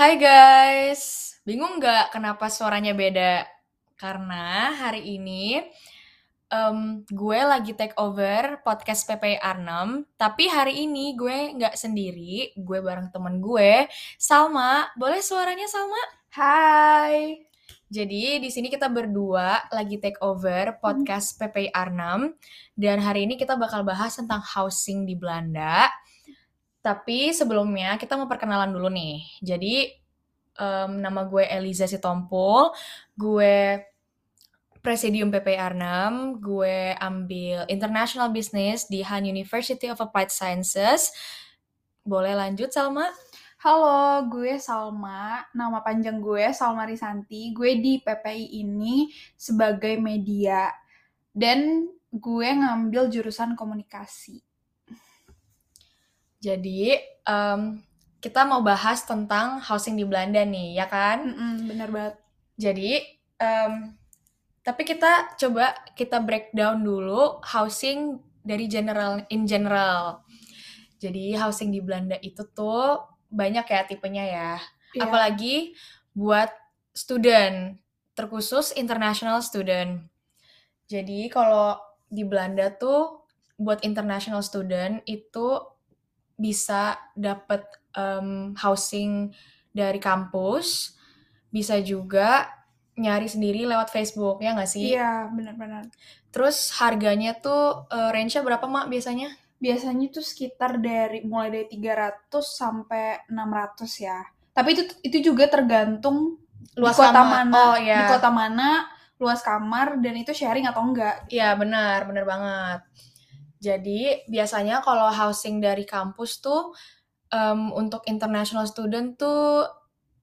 Hai guys, bingung nggak kenapa suaranya beda? Karena hari ini um, gue lagi take over podcast PPR 6, tapi hari ini gue nggak sendiri, gue bareng temen gue, Salma. Boleh suaranya Salma? Hai. Jadi di sini kita berdua lagi take over podcast PPR 6 dan hari ini kita bakal bahas tentang housing di Belanda. Tapi sebelumnya kita mau perkenalan dulu nih. Jadi um, nama gue Eliza Sitompul, gue Presidium PPR 6, gue ambil International Business di Han University of Applied Sciences. Boleh lanjut Salma? Halo, gue Salma. Nama panjang gue Salma Risanti. Gue di PPI ini sebagai media. Dan gue ngambil jurusan komunikasi. Jadi, um, kita mau bahas tentang housing di Belanda nih, ya kan? Mm-mm, bener banget. Jadi, um, tapi kita coba kita breakdown dulu housing dari general in general. Jadi housing di Belanda itu tuh banyak ya tipenya ya. Iya. Apalagi buat student, terkhusus international student. Jadi kalau di Belanda tuh buat international student itu bisa dapat um, housing dari kampus, bisa juga nyari sendiri lewat Facebook ya nggak sih? Iya, benar-benar. Terus harganya tuh uh, range-nya berapa mak biasanya? Biasanya tuh sekitar dari mulai dari 300 sampai 600 ya. Tapi itu itu juga tergantung Luas di kota kamar. mana, Oh di ya. kota mana, luas kamar dan itu sharing atau enggak. Iya benar, benar banget. Jadi biasanya kalau housing dari kampus tuh um, untuk international student tuh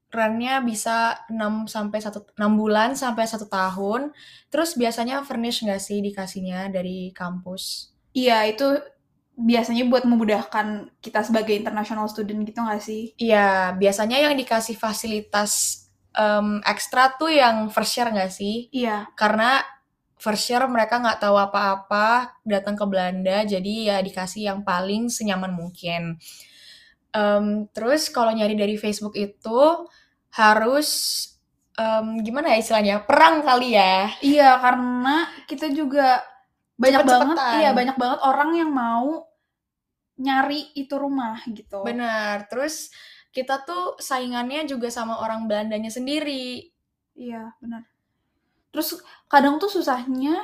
rentnya bisa 6 sampai 1 6 bulan sampai 1 tahun. Terus biasanya furnish nggak sih dikasihnya dari kampus? Iya, itu biasanya buat memudahkan kita sebagai international student gitu nggak sih? Iya, biasanya yang dikasih fasilitas um, ekstra tuh yang first year nggak sih? Iya, Karena first year mereka nggak tahu apa-apa, datang ke Belanda, jadi ya dikasih yang paling senyaman mungkin. Um, terus kalau nyari dari Facebook itu harus um, gimana ya istilahnya perang kali ya? iya karena kita juga banyak banget, iya banyak banget orang yang mau nyari itu rumah gitu. Benar. Terus kita tuh saingannya juga sama orang Belandanya sendiri. Iya, benar. Terus kadang tuh susahnya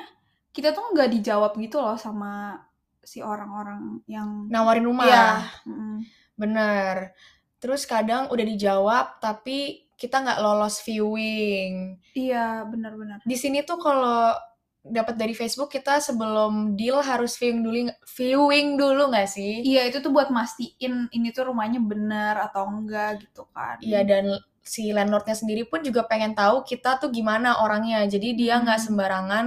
kita tuh nggak dijawab gitu loh sama si orang-orang yang Nawarin rumah. Iya, mm-mm. Bener. Terus kadang udah dijawab tapi kita nggak lolos viewing. Iya, benar-benar. Di sini tuh kalau dapat dari Facebook kita sebelum deal harus viewing dulu viewing dulu nggak sih? Iya, itu tuh buat mastiin ini tuh rumahnya benar atau enggak gitu kan. Iya dan si landlordnya sendiri pun juga pengen tahu kita tuh gimana orangnya. Jadi dia nggak Hmm. sembarangan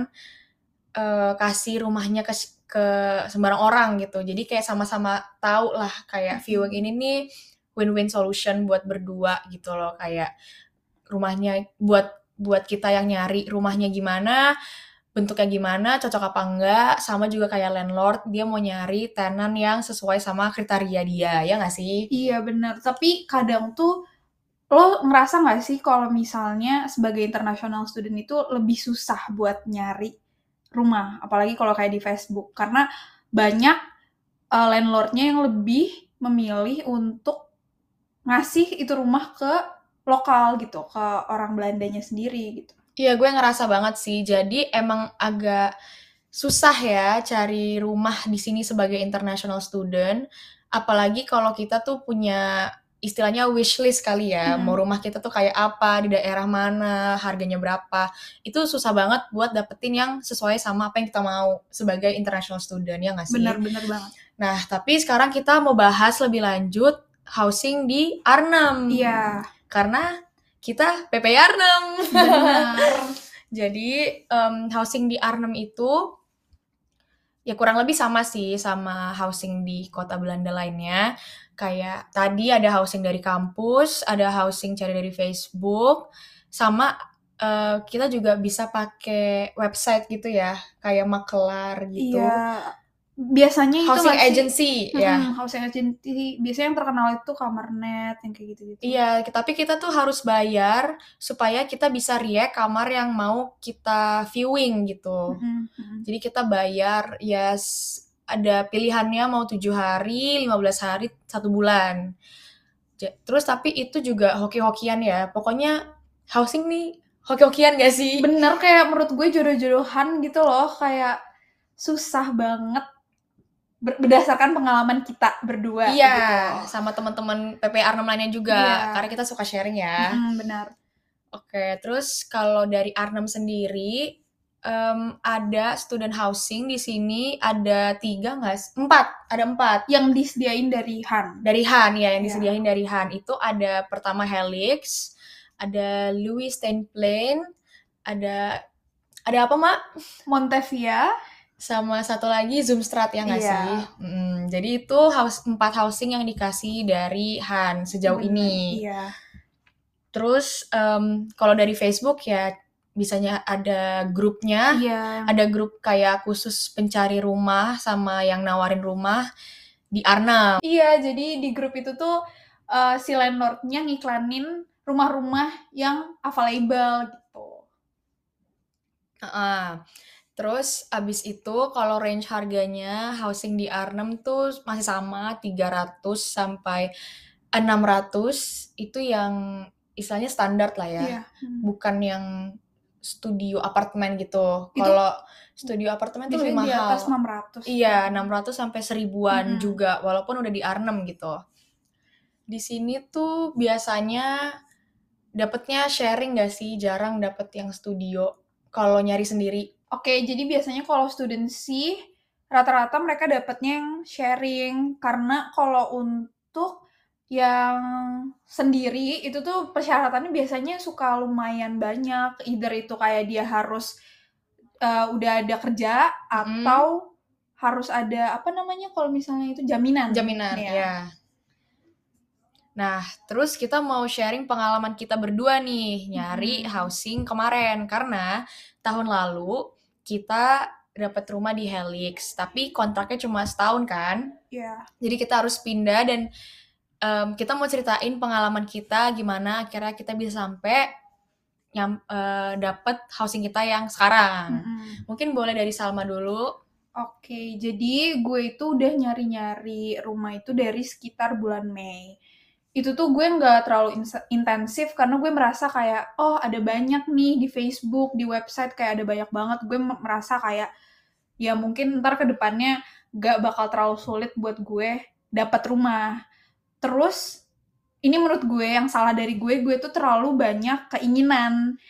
eh, kasih rumahnya ke ke sembarang orang gitu. Jadi kayak sama-sama tahu lah kayak Hmm. viewing ini nih win-win solution buat berdua gitu loh kayak rumahnya buat buat kita yang nyari rumahnya gimana bentuknya gimana cocok apa enggak sama juga kayak landlord dia mau nyari tenan yang sesuai sama kriteria dia ya nggak sih Iya benar, tapi kadang tuh lo ngerasa nggak sih kalau misalnya sebagai international student itu lebih susah buat nyari rumah, apalagi kalau kayak di Facebook, karena banyak uh, landlordnya yang lebih memilih untuk ngasih itu rumah ke lokal gitu, ke orang Belandanya sendiri gitu. Iya, gue ngerasa banget sih. Jadi emang agak susah ya cari rumah di sini sebagai international student. Apalagi kalau kita tuh punya istilahnya wishlist kali ya. Hmm. Mau rumah kita tuh kayak apa, di daerah mana, harganya berapa. Itu susah banget buat dapetin yang sesuai sama apa yang kita mau sebagai international student, ya nggak sih? Bener-bener banget. Nah, tapi sekarang kita mau bahas lebih lanjut housing di Arnhem. Iya, Karena kita PPI Arnhem. benar. Jadi um, housing di Arnhem itu ya kurang lebih sama sih sama housing di kota Belanda lainnya. Kayak tadi ada housing dari kampus, ada housing cari dari Facebook, sama eh, kita juga bisa pakai website gitu ya, kayak makelar gitu. Iya, biasanya itu housing masih- agency ya. Mm-mm, housing agency biasanya yang terkenal itu kamarnet yang kayak gitu-gitu. Iya, tapi kita tuh harus bayar supaya kita bisa react kamar yang mau kita viewing gitu. Mm-mm, mm-mm. Jadi kita bayar ya s- ada pilihannya mau tujuh hari, 15 hari, satu bulan. Terus tapi itu juga hoki-hokian ya. Pokoknya housing nih hoki-hokian gak sih? Bener kayak menurut gue jodoh-jodohan gitu loh kayak susah banget berdasarkan pengalaman kita berdua. Iya, gitu. sama teman-teman PPR 6 lainnya juga. Iya. Karena kita suka sharing ya. Mm-mm, benar. Oke, terus kalau dari Arnhem sendiri em, ada student housing di sini ada tiga nggak? Empat, ada empat. Yang disediain dari Han. Dari Han ya, yang Iya. disediain dari Han itu ada pertama Helix, ada Louis Steinplain, ada ada apa mak? Montevia, Sama satu lagi Zoomstrat ya nggak Iya. sih? Mm, jadi itu house empat housing yang dikasih dari Han sejauh ini. Iya. Terus em, kalau dari Facebook ya bisanya ada grupnya, Iya. ada grup kayak khusus pencari rumah sama yang nawarin rumah di Arnhem. Iya, jadi di grup itu tuh eh, si landlordnya ngiklanin rumah-rumah yang available gitu. Heeh. Terus abis itu kalau range harganya housing di Arnhem tuh masih sama 300 sampai 600 itu yang istilahnya standar lah ya. Iya. Hmm. Bukan yang studio apartemen gitu. Itu Kalau studio apartemen tuh lebih Biasanya di mahal. atas 600. Iya, 600 sampai seribuan Mm-mm. juga, walaupun udah di Arnhem gitu. Di sini tuh biasanya dapetnya sharing gak sih? Jarang dapet yang studio. Kalau nyari sendiri. Oke, jadi biasanya kalau student sih rata-rata mereka dapatnya yang sharing karena kalau untuk yang sendiri itu tuh persyaratannya biasanya suka lumayan banyak. Either itu kayak dia harus uh, udah ada kerja atau harus ada apa namanya kalau misalnya itu jaminan. Jaminan, Iya. ya. Nah, terus kita mau sharing pengalaman kita berdua nih, nyari housing kemarin. Karena tahun lalu kita dapat rumah di Helix, tapi kontraknya cuma setahun kan? Iya. Jadi kita harus pindah dan em, kita mau ceritain pengalaman kita gimana akhirnya kita bisa sampai nyam eh, dapet housing kita yang sekarang. Mm-mm. Mungkin boleh dari Salma dulu. Oke, jadi gue itu udah nyari-nyari rumah itu dari sekitar bulan Mei. Itu tuh gue nggak terlalu intensif karena gue merasa kayak, oh ada banyak nih di Facebook, di website kayak ada banyak banget. Gue merasa kayak, ya mungkin ntar ke depannya nggak bakal terlalu sulit buat gue dapat rumah. Terus, ini menurut gue yang salah dari gue, gue tuh terlalu banyak keinginan.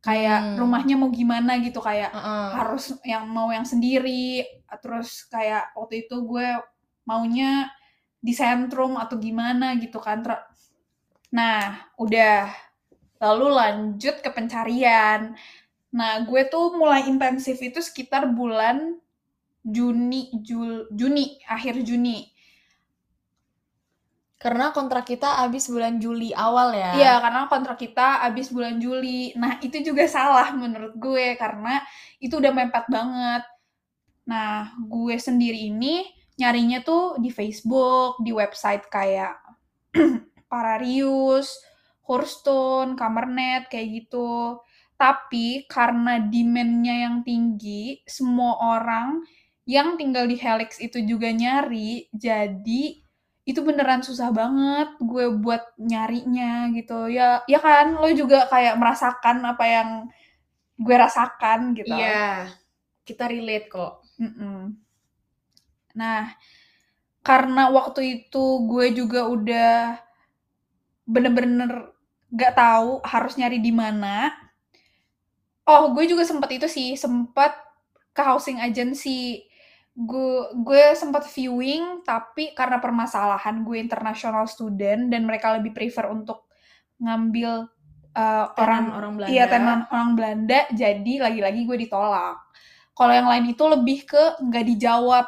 Kayak Hmm. rumahnya mau gimana gitu, kayak Heeh. harus yang mau yang sendiri terus kayak waktu itu gue maunya di sentrum atau gimana gitu kan nah udah lalu lanjut ke pencarian nah gue tuh mulai intensif itu sekitar bulan Juni Jul Juni akhir Juni Karena kontrak kita habis bulan Juli awal ya. Iya, karena kontrak kita habis bulan Juli. Nah, itu juga salah menurut gue karena itu udah mepet banget. Nah, gue sendiri ini nyarinya tuh di Facebook, di website kayak Pararius, Hourstone, Kamernet, kayak gitu. Tapi karena demand-nya yang tinggi, semua orang yang tinggal di Helix itu juga nyari, jadi itu beneran susah banget gue buat nyarinya gitu ya ya kan lo juga kayak merasakan apa yang gue rasakan gitu Iya. Kita relate kok. Mm-mm. Nah karena waktu itu gue juga udah bener-bener gak tahu harus nyari di mana. Oh gue juga sempat itu sih sempat ke housing agency. Gue gue sempat viewing tapi karena permasalahan gue international student dan mereka lebih prefer untuk ngambil uh, orang orang Belanda. iya tenan orang Belanda jadi lagi-lagi gue ditolak. Kalau yang lain itu lebih ke nggak dijawab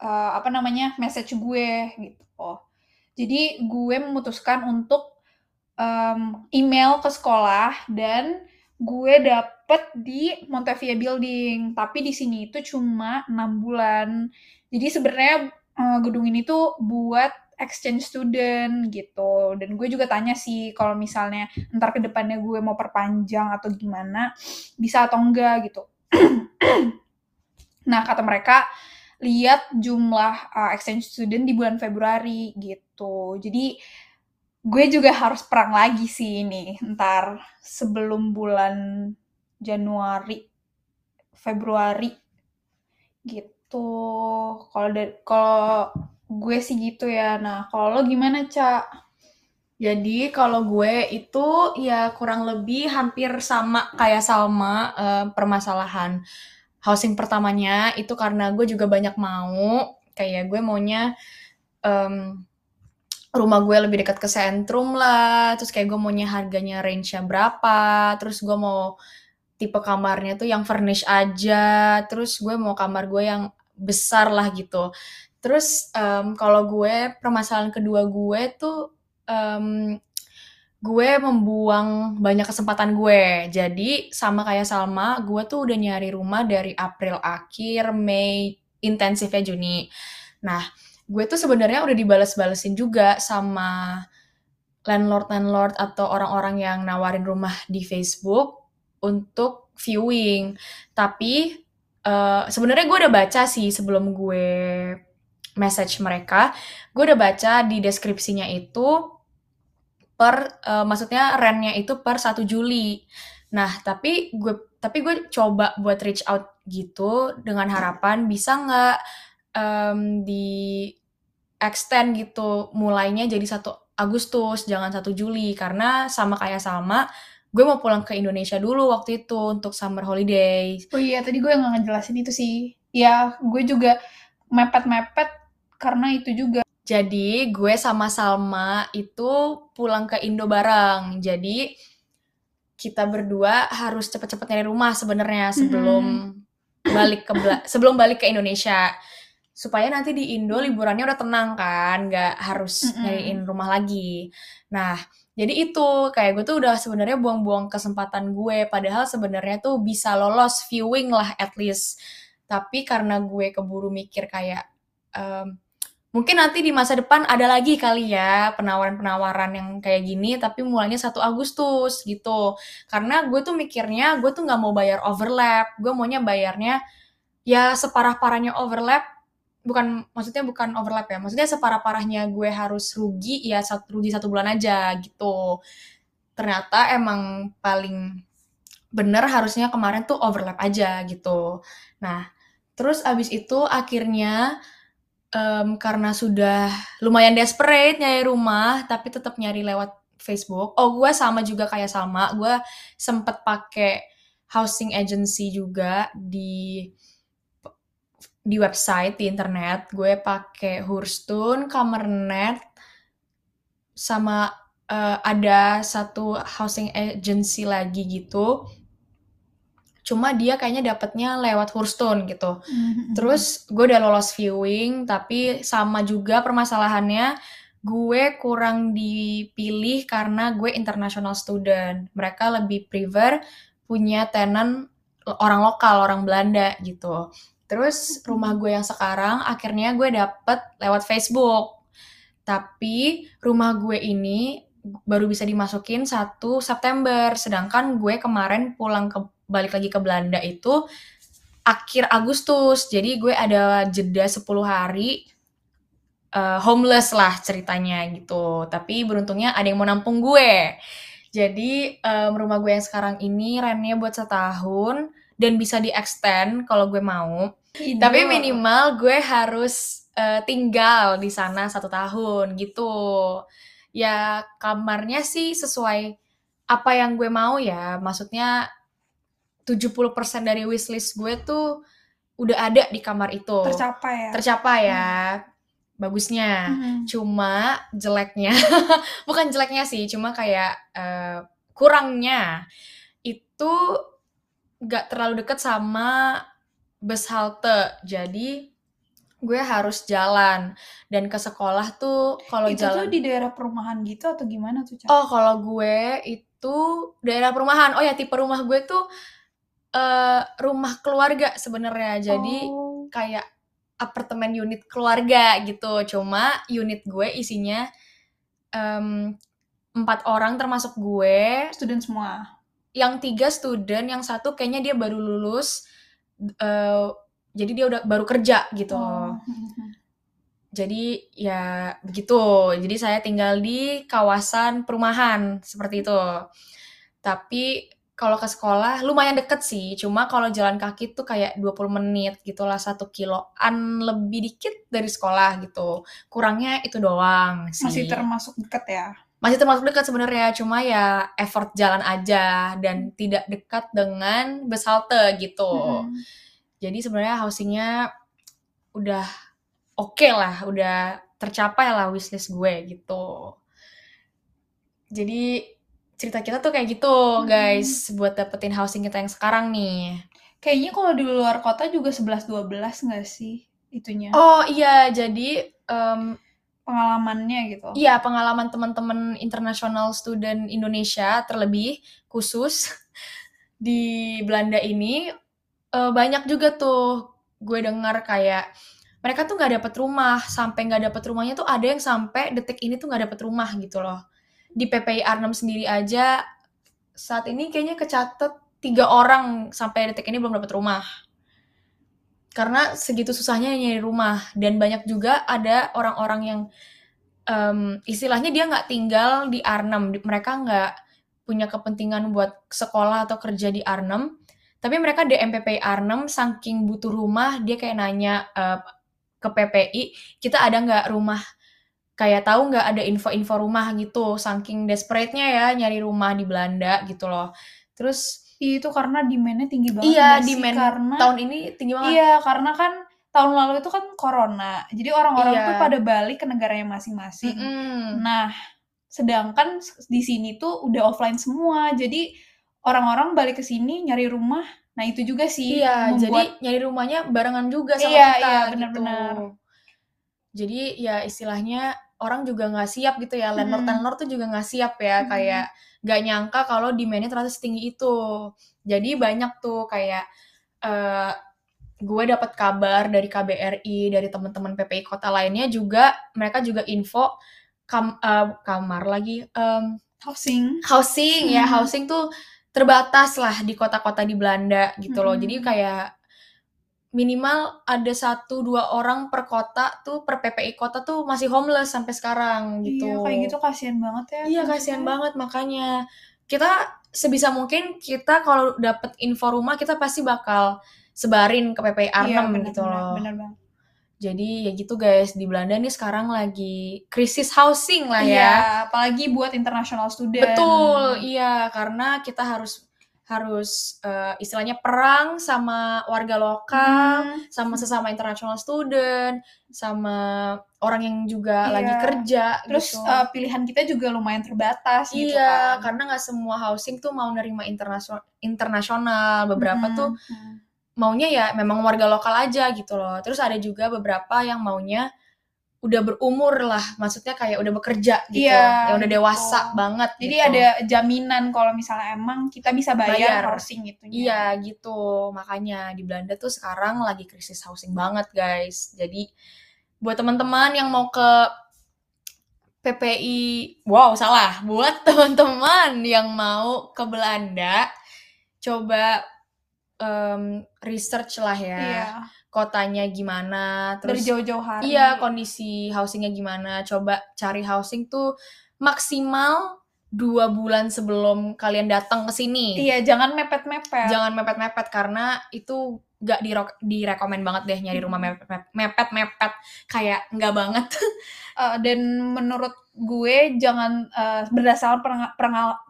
uh, apa namanya message gue gitu oh jadi gue memutuskan untuk um, email ke sekolah dan gue dapet di Montevia Building, tapi di sini itu cuma enam bulan. Jadi sebenarnya uh, gedung ini tuh buat exchange student gitu. Dan gue juga tanya sih kalau misalnya ntar ke depannya gue mau perpanjang atau gimana, bisa atau enggak gitu. nah, kata mereka lihat jumlah uh, exchange student di bulan Februari gitu. Jadi gue juga harus perang lagi sih ini ntar sebelum bulan Januari Februari gitu. Kalau kalau gue sih gitu ya. Nah kalau lo gimana cak jadi kalau gue itu ya kurang lebih hampir sama kayak Salma uh, permasalahan housing pertamanya itu karena gue juga banyak mau. Kayak gue maunya um, rumah gue lebih dekat ke sentrum lah. Terus kayak gue maunya harganya range-nya berapa. Terus gue mau tipe kamarnya tuh yang furnish aja. Terus gue mau kamar gue yang besar lah gitu. Terus um, kalau gue permasalahan kedua gue tuh um, gue membuang banyak kesempatan gue. Jadi sama kayak Salma gue tuh udah nyari rumah dari April akhir Mei intensifnya Juni. Nah gue tuh sebenarnya udah dibales-balesin juga sama landlord-landlord atau orang-orang yang nawarin rumah di Facebook untuk viewing. Tapi uh, sebenarnya gue udah baca sih sebelum gue message mereka, gue udah baca di deskripsinya itu per uh, maksudnya rentnya itu per 1 Juli. Nah, tapi gue tapi gue coba buat reach out gitu dengan harapan bisa nggak um, di extend gitu mulainya jadi satu Agustus jangan satu Juli karena sama kayak sama gue mau pulang ke Indonesia dulu waktu itu untuk summer holiday. Oh iya tadi gue nggak ngejelasin itu sih. Ya gue juga mepet-mepet karena itu juga. Jadi gue sama Salma itu pulang ke Indo bareng. Jadi kita berdua harus cepet-cepet nyari rumah sebenarnya sebelum hmm. balik ke sebelum balik ke Indonesia supaya nanti di Indo liburannya udah tenang kan, nggak harus mm -hmm. nyariin rumah lagi. Nah, jadi itu kayak gue tuh udah sebenarnya buang-buang kesempatan gue, padahal sebenarnya tuh bisa lolos viewing lah at least. Tapi karena gue keburu mikir kayak um, mungkin nanti di masa depan ada lagi kali ya penawaran-penawaran yang kayak gini tapi mulainya 1 Agustus gitu. Karena gue tuh mikirnya gue tuh nggak mau bayar overlap. Gue maunya bayarnya ya separah-parahnya overlap. Bukan maksudnya bukan overlap ya maksudnya separah parahnya gue harus rugi ya satu rugi satu bulan aja gitu. Ternyata emang paling bener harusnya kemarin tuh overlap aja gitu. Nah terus abis itu akhirnya um, karena sudah lumayan desperate nyari rumah tapi tetap nyari lewat Facebook. Oh gue sama juga kayak sama. Gue sempet pakai housing agency juga di di website di internet. Gue pakai Hurstone, Kamernet, sama uh, ada satu housing agency lagi gitu. Cuma dia kayaknya dapetnya lewat Hurstone gitu. Mm-hmm. Terus gue udah lolos viewing, tapi sama juga permasalahannya gue kurang dipilih karena gue international student. Mereka lebih prefer punya tenant orang lokal, orang Belanda gitu. Terus rumah gue yang sekarang akhirnya gue dapet lewat Facebook. Tapi rumah gue ini baru bisa dimasukin 1 September. Sedangkan gue kemarin pulang ke balik lagi ke Belanda itu akhir Agustus. Jadi gue ada jeda 10 hari uh, homeless lah ceritanya gitu. Tapi beruntungnya ada yang mau nampung gue. Jadi um, rumah gue yang sekarang ini rentnya buat setahun dan bisa di extend kalau gue mau. Tapi minimal gue harus uh, tinggal di sana satu tahun gitu. Ya kamarnya sih sesuai apa yang gue mau ya. Maksudnya 70% dari wishlist gue tuh udah ada di kamar itu. Tercapai ya. Tercapai ya. Hmm. Bagusnya. Hmm. Cuma jeleknya bukan jeleknya sih, cuma kayak uh, kurangnya itu gak terlalu deket sama bus halte. Jadi gue harus jalan dan ke sekolah tuh kalau jalan itu di daerah perumahan gitu atau gimana tuh Cak? oh kalau gue itu daerah perumahan. Oh ya, tipe rumah gue tuh uh, rumah keluarga sebenarnya. Jadi Oh. kayak apartemen unit keluarga gitu. Cuma unit gue isinya em, empat orang termasuk gue. student semua. Yang tiga student, yang satu kayaknya dia baru lulus. eh, jadi dia udah baru kerja gitu. Oh. Jadi ya begitu. Jadi saya tinggal di kawasan perumahan seperti itu. Tapi kalau ke sekolah lumayan deket sih. Cuma kalau jalan kaki tuh kayak 20 menit gitulah satu kiloan lebih dikit dari sekolah gitu. Kurangnya itu doang sih. Masih termasuk deket ya. Masih termasuk dekat sebenarnya. Cuma ya effort jalan aja dan tidak dekat dengan bus halte gitu. Mm-mm. Jadi sebenarnya housingnya udah oke lah, udah tercapai lah wishlist gue gitu. Jadi cerita kita tuh kayak gitu Hmm. guys, buat dapetin housing kita yang sekarang nih. Kayaknya kalau di luar kota juga 11-12 nggak sih itunya? Oh iya, jadi em, Pengalamannya gitu. iya pengalaman teman-teman international student Indonesia terlebih khusus di Belanda ini eh, banyak juga tuh gue dengar kayak mereka tuh nggak dapet rumah sampai nggak dapet rumahnya tuh ada yang sampai detik ini tuh nggak dapet rumah gitu loh di PPI R6 sendiri aja saat ini kayaknya kecatet tiga orang sampai detik ini belum dapet rumah. Karena segitu susahnya nyari rumah. Dan banyak juga ada orang-orang yang em, istilahnya dia nggak tinggal di R6 Di- mereka nggak punya kepentingan buat sekolah atau kerja di R6 tapi mereka DMPPI R6 saking butuh rumah dia kayak nanya eh, ke PPI kita ada nggak rumah kayak tahu nggak ada info-info rumah gitu saking desperate-nya ya nyari rumah di Belanda gitu loh terus Itu karena demand-nya tinggi banget iya nggak sih? demand karena tahun ini tinggi banget Iya, karena kan tahun lalu itu kan corona. Jadi orang-orang Iya. tuh pada balik ke negaranya masing-masing. Mm-mm. Nah, sedangkan di sini tuh udah offline semua. Jadi orang-orang balik ke sini nyari rumah. Nah, itu juga sih Iya, jadi membuat nyari rumahnya barengan juga sama Iya, kita iya, gitu. benar-benar. Jadi ya istilahnya orang juga nggak siap gitu ya, landlord Mm-mm. landlord tuh juga nggak siap ya, Mm-mm. kayak nggak nyangka kalau demandnya ternyata setinggi itu. Jadi banyak tuh kayak eh gue dapat kabar dari KBRI, dari teman-teman PPI kota lainnya juga, mereka juga info kam- eh, kamar lagi em, housing. housing ya Hmm. housing tuh terbatas lah di kota-kota di Belanda gitu loh jadi kayak minimal ada satu dua orang per kota tuh per PPI kota tuh masih homeless sampai sekarang gitu Iya, kayak gitu kasihan banget ya. iya maksudnya. kasihan banget makanya kita sebisa mungkin kita kalau dapet info rumah kita pasti bakal sebarin ke PPI R6 Iya, benar, gitu loh benar banget. jadi ya gitu guys di Belanda nih sekarang lagi krisis housing lah Iya, ya apalagi buat international student. Betul, iya karena kita harus harus eh, istilahnya perang sama warga lokal, Hmm, sama sesama international student, sama orang yang juga Iya. lagi kerja Terus gitu. eh, pilihan kita juga lumayan terbatas gitu iya, kan. karena nggak semua housing tuh mau nerima internasional internasional. Beberapa Hmm, tuh hmm. maunya ya memang warga lokal aja gitu loh. Terus ada juga beberapa yang maunya udah berumur lah, maksudnya kayak udah bekerja gitu, Iya, yang udah gitu. dewasa banget. Jadi gitu. ada jaminan kalau misalnya emang kita bisa bayar, Bayar. housing itunya. Iya gitu, makanya di Belanda tuh sekarang lagi krisis housing banget guys. Jadi buat teman-teman yang mau ke PPI, wow salah, buat teman-teman yang mau ke Belanda, coba em, research lah ya, Iya. Kotanya gimana, Dari terus jauh-jauh hari. iya kondisi housingnya gimana, coba cari housing tuh maksimal dua bulan sebelum kalian datang ke sini. Iya, jangan mepet-mepet. jangan mepet-mepet karena itu gak dirok direkomend banget deh nyari rumah mepet mepet mepet kayak nggak banget. Eh, dan menurut gue jangan eh, berdasarkan pengal-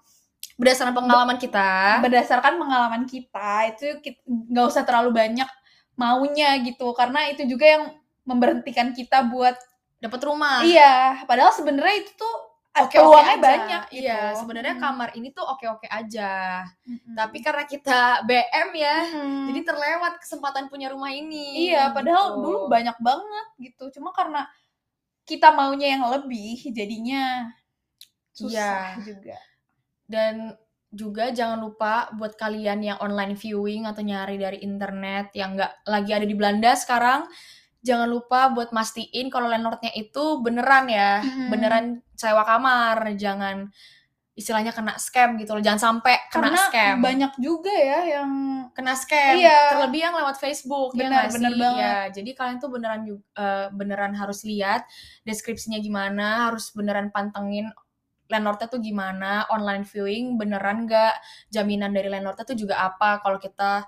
berdasarkan pengalaman kita. berdasarkan pengalaman kita itu nggak usah terlalu banyak maunya gitu karena itu juga yang memberhentikan kita buat dapat rumah iya padahal sebenarnya itu tuh oke peluangnya aja. banyak gitu. iya sebenarnya Hmm. kamar ini tuh oke oke aja Mm-mm. tapi karena kita BM ya Hmm. jadi terlewat kesempatan punya rumah ini iya padahal gitu. dulu banyak banget gitu cuma karena kita maunya yang lebih jadinya susah Iya. juga dan juga jangan lupa buat kalian yang online viewing atau nyari dari internet yang nggak lagi ada di Belanda sekarang, jangan lupa buat mastiin kalau landlordnya itu beneran ya, Mm-mm. beneran sewa kamar, jangan istilahnya kena scam gitu loh, jangan sampai kena Karena scam. banyak juga ya yang kena scam, Iya. terlebih yang lewat Facebook ya Benar, nggak benar sih? banget. Ya, jadi kalian tuh beneran eh, beneran harus lihat deskripsinya gimana, harus beneran pantengin landlordnya tuh gimana, online viewing beneran nggak, jaminan dari landlordnya tuh juga apa, kalau kita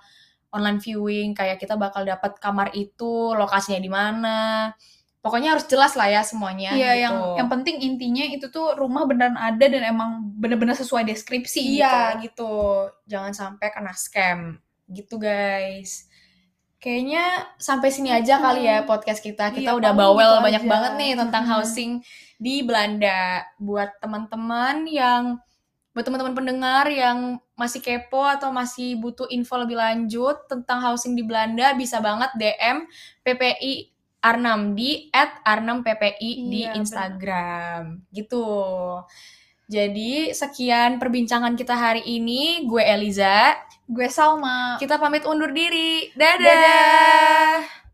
online viewing kayak kita bakal dapat kamar itu, lokasinya di mana, pokoknya harus jelas lah ya semuanya. Iya, gitu. yang yang penting intinya itu tuh rumah beneran ada dan emang bener-bener sesuai deskripsi Iya gitu. gitu. Jangan sampai kena scam. Gitu guys. Kayaknya sampai sini aja kali ya podcast kita. Kita Iya, udah bawel gitu banyak aja. banget nih tentang Mm-mm. housing di Belanda. Buat teman-teman yang buat teman-teman pendengar yang masih kepo atau masih butuh info lebih lanjut tentang housing di Belanda bisa banget DM PPI Arnam di @arnamppi di Iya, benar. Instagram. Gitu. Jadi sekian perbincangan kita hari ini. Gue Eliza. Gue Salma. Kita pamit undur diri. Dadah. Dadah.